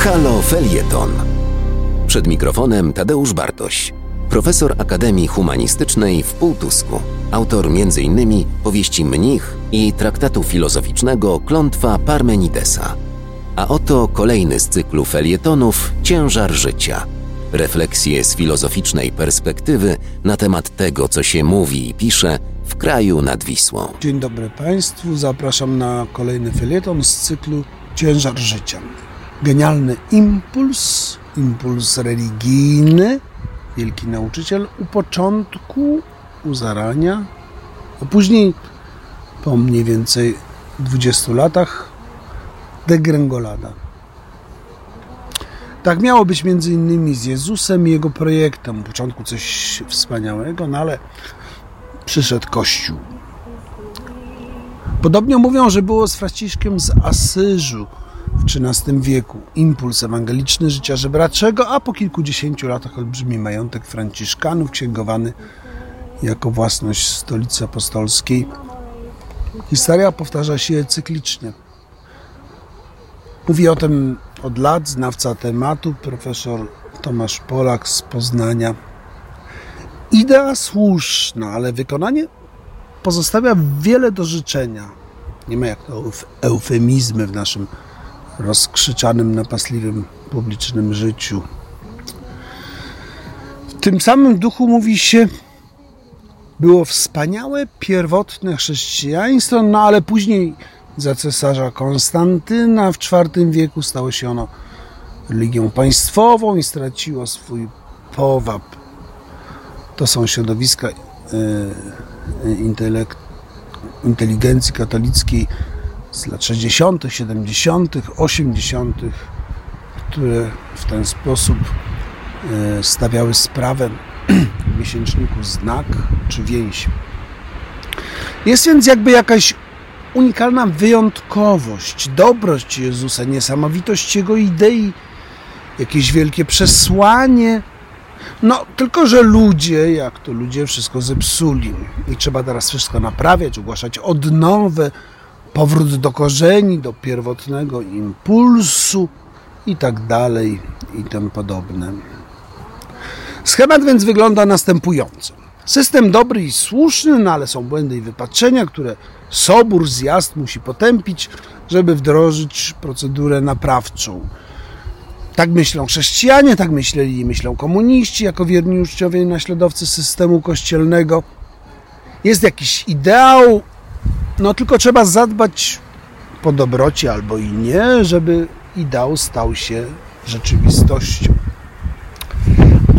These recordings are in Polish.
Halo Felieton. Przed mikrofonem Tadeusz Bartoś, profesor Akademii Humanistycznej w Półtusku, autor m.in. powieści Mnich i traktatu filozoficznego Klątwa Parmenidesa. A oto kolejny z cyklu felietonów Ciężar życia. Refleksje z filozoficznej perspektywy na temat tego, co się mówi i pisze w kraju nad Wisłą. Dzień dobry Państwu, zapraszam na kolejny felieton z cyklu Ciężar życia. Genialny impuls, impuls religijny, wielki nauczyciel u początku, u zarania, a później po mniej więcej 20 latach degrengolada. Tak miało być między innymi z Jezusem i jego projektem. U początku coś wspaniałego, no ale przyszedł Kościół. Podobnie mówią, że było z Franciszkiem z Asyżu XIII wieku. Impuls ewangeliczny życia żebraczego, a po kilkudziesięciu latach olbrzymi majątek franciszkanów, księgowany jako własność stolicy apostolskiej. Historia powtarza się cyklicznie. Mówi o tym od lat znawca tematu, profesor Tomasz Polak z Poznania. Idea słuszna, ale wykonanie pozostawia wiele do życzenia. Nie ma jak to eufemizmy w naszym rozkrzyczanym, napastliwym publicznym życiu. W tym samym duchu mówi się, było wspaniałe, pierwotne chrześcijaństwo, no ale później za cesarza Konstantyna w IV wieku stało się ono religią państwową i straciło swój powab. To są środowiska e, inteligencji katolickiej z lat 60., 70., 80., które w ten sposób e, stawiały sprawę miesięczniku znak czy więź. Jest więc jakby jakaś unikalna wyjątkowość, dobrość Jezusa, niesamowitość Jego idei, jakieś wielkie przesłanie. No, tylko że ludzie, jak to ludzie, wszystko zepsuli. I trzeba teraz wszystko naprawiać, ogłaszać odnowę, powrót do korzeni, do pierwotnego impulsu i tak dalej i tym podobne. Schemat więc wygląda następująco. System dobry i słuszny, no ale są błędy i wypaczenia, które sobór, zjazd musi potępić, żeby wdrożyć procedurę naprawczą. Tak myślą chrześcijanie, tak myśleli i myślą komuniści, jako wierni uczciowie i naśladowcy systemu kościelnego. Jest jakiś ideał, no tylko trzeba zadbać po dobroci albo i nie, żeby ideał stał się rzeczywistością.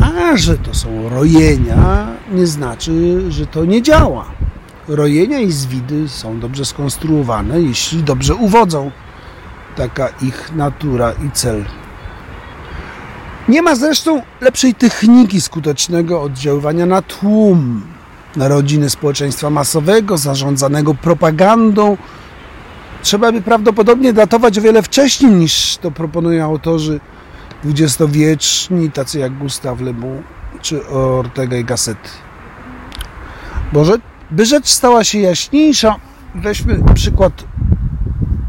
A że to są rojenia, nie znaczy, że to nie działa. Rojenia i zwidy są dobrze skonstruowane, jeśli dobrze uwodzą. Taka ich natura i cel. Nie ma zresztą lepszej techniki skutecznego oddziaływania na tłum, na rodziny społeczeństwa masowego, zarządzanego propagandą. Trzeba by prawdopodobnie datować o wiele wcześniej niż to proponują autorzy dwudziestowieczni, tacy jak Gustav Le Bon czy Ortega y Gasset. Boże, by rzecz stała się jaśniejsza, weźmy przykład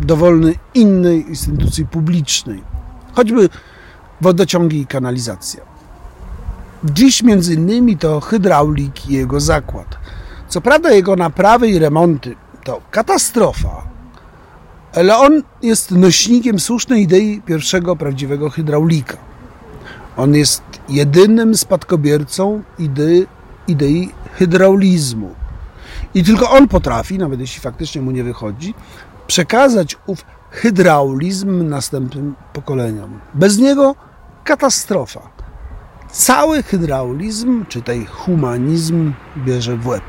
dowolny innej instytucji publicznej, choćby wodociągi i kanalizacja. Dziś między innymi to hydraulik i jego zakład. Co prawda jego naprawy i remonty to katastrofa, ale on jest nośnikiem słusznej idei pierwszego prawdziwego hydraulika. On jest jedynym spadkobiercą idei, idei hydraulizmu. I tylko on potrafi, nawet jeśli faktycznie mu nie wychodzi, przekazać ów hydraulizm następnym pokoleniom. Bez niego katastrofa. Cały hydraulizm, czy tej humanizm bierze w łeb.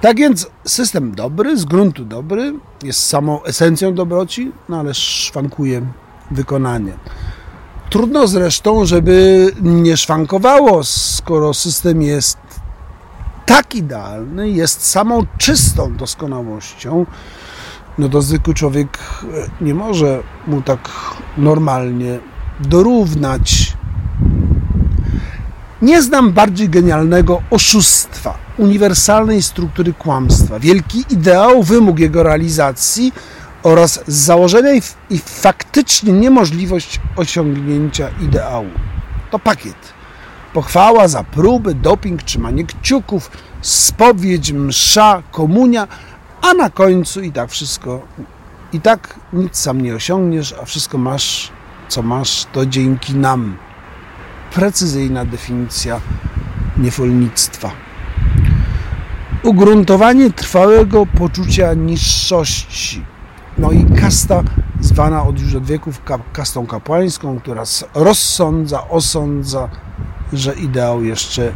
Tak więc system dobry, z gruntu dobry, jest samą esencją dobroci, no ale szwankuje wykonanie. Trudno zresztą, żeby nie szwankowało, skoro system jest tak idealny, jest samą czystą doskonałością, no to zwykły człowiek nie może mu tak normalnie dorównać. Nie znam bardziej genialnego oszustwa, uniwersalnej struktury kłamstwa. Wielki ideał, wymóg jego realizacji, oraz z założenia i, i faktycznie niemożliwość osiągnięcia ideału. To pakiet. Pochwała za próby, doping, trzymanie kciuków, spowiedź, msza, komunia, a na końcu i tak wszystko. I tak nic sam nie osiągniesz, a wszystko masz, co masz, to dzięki nam. Precyzyjna definicja niewolnictwa. Ugruntowanie trwałego poczucia niższości. No i kasta zwana od już od wieków kastą kapłańską, która rozsądza, osądza, że ideał jeszcze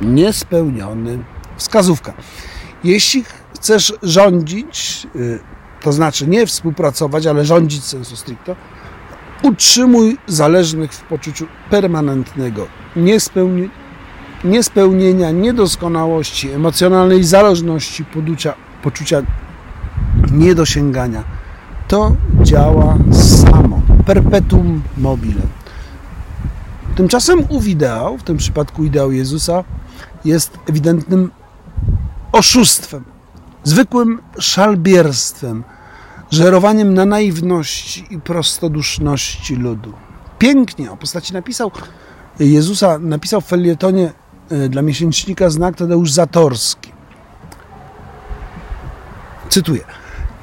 niespełniony. Wskazówka. Jeśli chcesz rządzić, y, to znaczy nie współpracować, ale rządzić sensu stricto, utrzymuj zależnych w poczuciu permanentnego niespełni niespełnienia, niedoskonałości, emocjonalnej zależności, poczucia, poczucia niedosięgania. To działa samo, perpetuum mobile. Tymczasem ów ideał, w tym przypadku ideał Jezusa, jest ewidentnym oszustwem, zwykłym szalbierstwem, żerowaniem na naiwności i prostoduszności ludu. Pięknie o postaci napisał Jezusa, napisał w felietonie e, dla miesięcznika Znak Tadeusz Zatorski. Cytuję.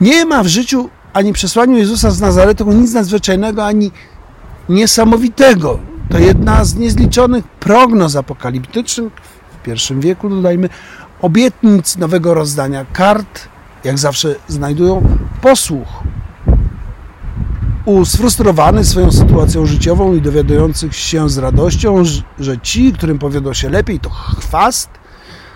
Nie ma w życiu ani przesłaniu Jezusa z Nazaretu nic nadzwyczajnego, ani niesamowitego. To jedna z niezliczonych prognoz apokaliptycznych w pierwszym wieku, dodajmy, obietnic nowego rozdania kart, jak zawsze znajdują posłuch. U sfrustrowany swoją sytuacją życiową i dowiadujących się z radością, że ci, którym powiodło się lepiej, to chwast,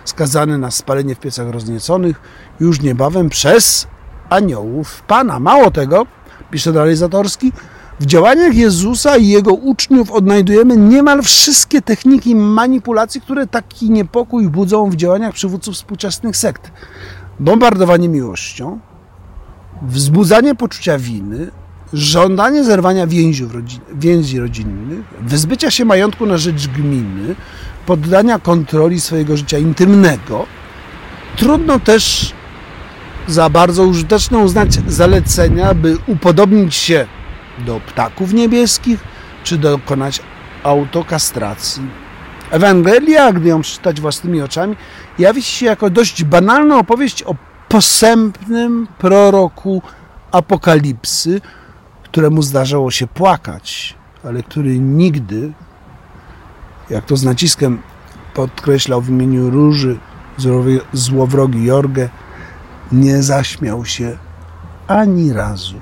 skazany na spalenie w piecach roznieconych, już niebawem przez aniołów Pana. Mało tego, pisze dalej Zatorski, w działaniach Jezusa i Jego uczniów odnajdujemy niemal wszystkie techniki manipulacji, które taki niepokój budzą w działaniach przywódców współczesnych sekt. Bombardowanie miłością, wzbudzanie poczucia winy, żądanie zerwania więziów rodzin, więzi rodzinnych, wyzbycia się majątku na rzecz gminy, poddania kontroli swojego życia intymnego. Trudno też za bardzo użyteczne uznać zalecenia, by upodobnić się do ptaków niebieskich, czy dokonać autokastracji. Ewangelia, gdy ją przeczytać własnymi oczami, jawi się jako dość banalna opowieść o posępnym proroku apokalipsy, któremu zdarzało się płakać, ale który nigdy, jak to z naciskiem podkreślał w imieniu róży złowrogi Jorge, nie zaśmiał się ani razu.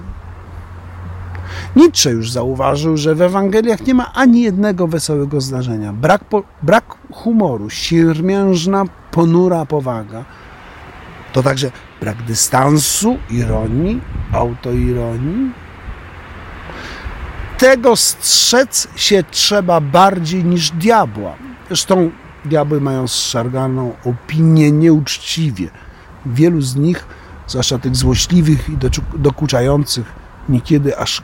Nietzsche już zauważył, że w Ewangeliach nie ma ani jednego wesołego zdarzenia. Brak, po, brak humoru, siermiężna, ponura powaga. To także brak dystansu, ironii, autoironii. Tego strzec się trzeba bardziej niż diabła. Zresztą diabły mają zszarganą opinię nieuczciwie. Wielu z nich, zwłaszcza tych złośliwych i dokuczających, niekiedy aż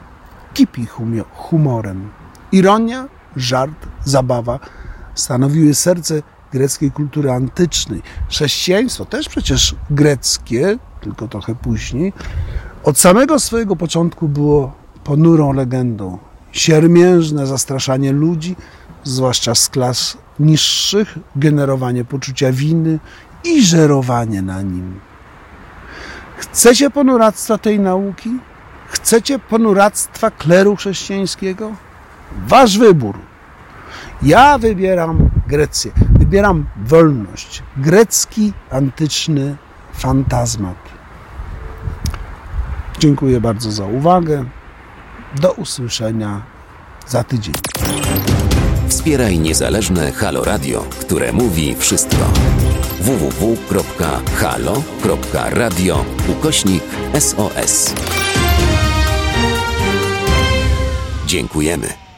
kipi humorem. Ironia, żart, zabawa stanowiły serce greckiej kultury antycznej. Chrześcijaństwo też przecież greckie, tylko trochę później, od samego swojego początku było ponurą legendą. Siermiężne zastraszanie ludzi, zwłaszcza z klas niższych, generowanie poczucia winy i żerowanie na nim. Chcecie ponuractwa tej nauki? Chcecie ponuractwa kleru chrześcijańskiego? Wasz wybór. Ja wybieram Grecję. Wybieram wolność. Grecki, antyczny fantazmat. Dziękuję bardzo za uwagę. Do usłyszenia za tydzień. Wspieraj niezależne Halo Radio, które mówi wszystko. www.halo.radio ukośnik SOS. Dziękujemy.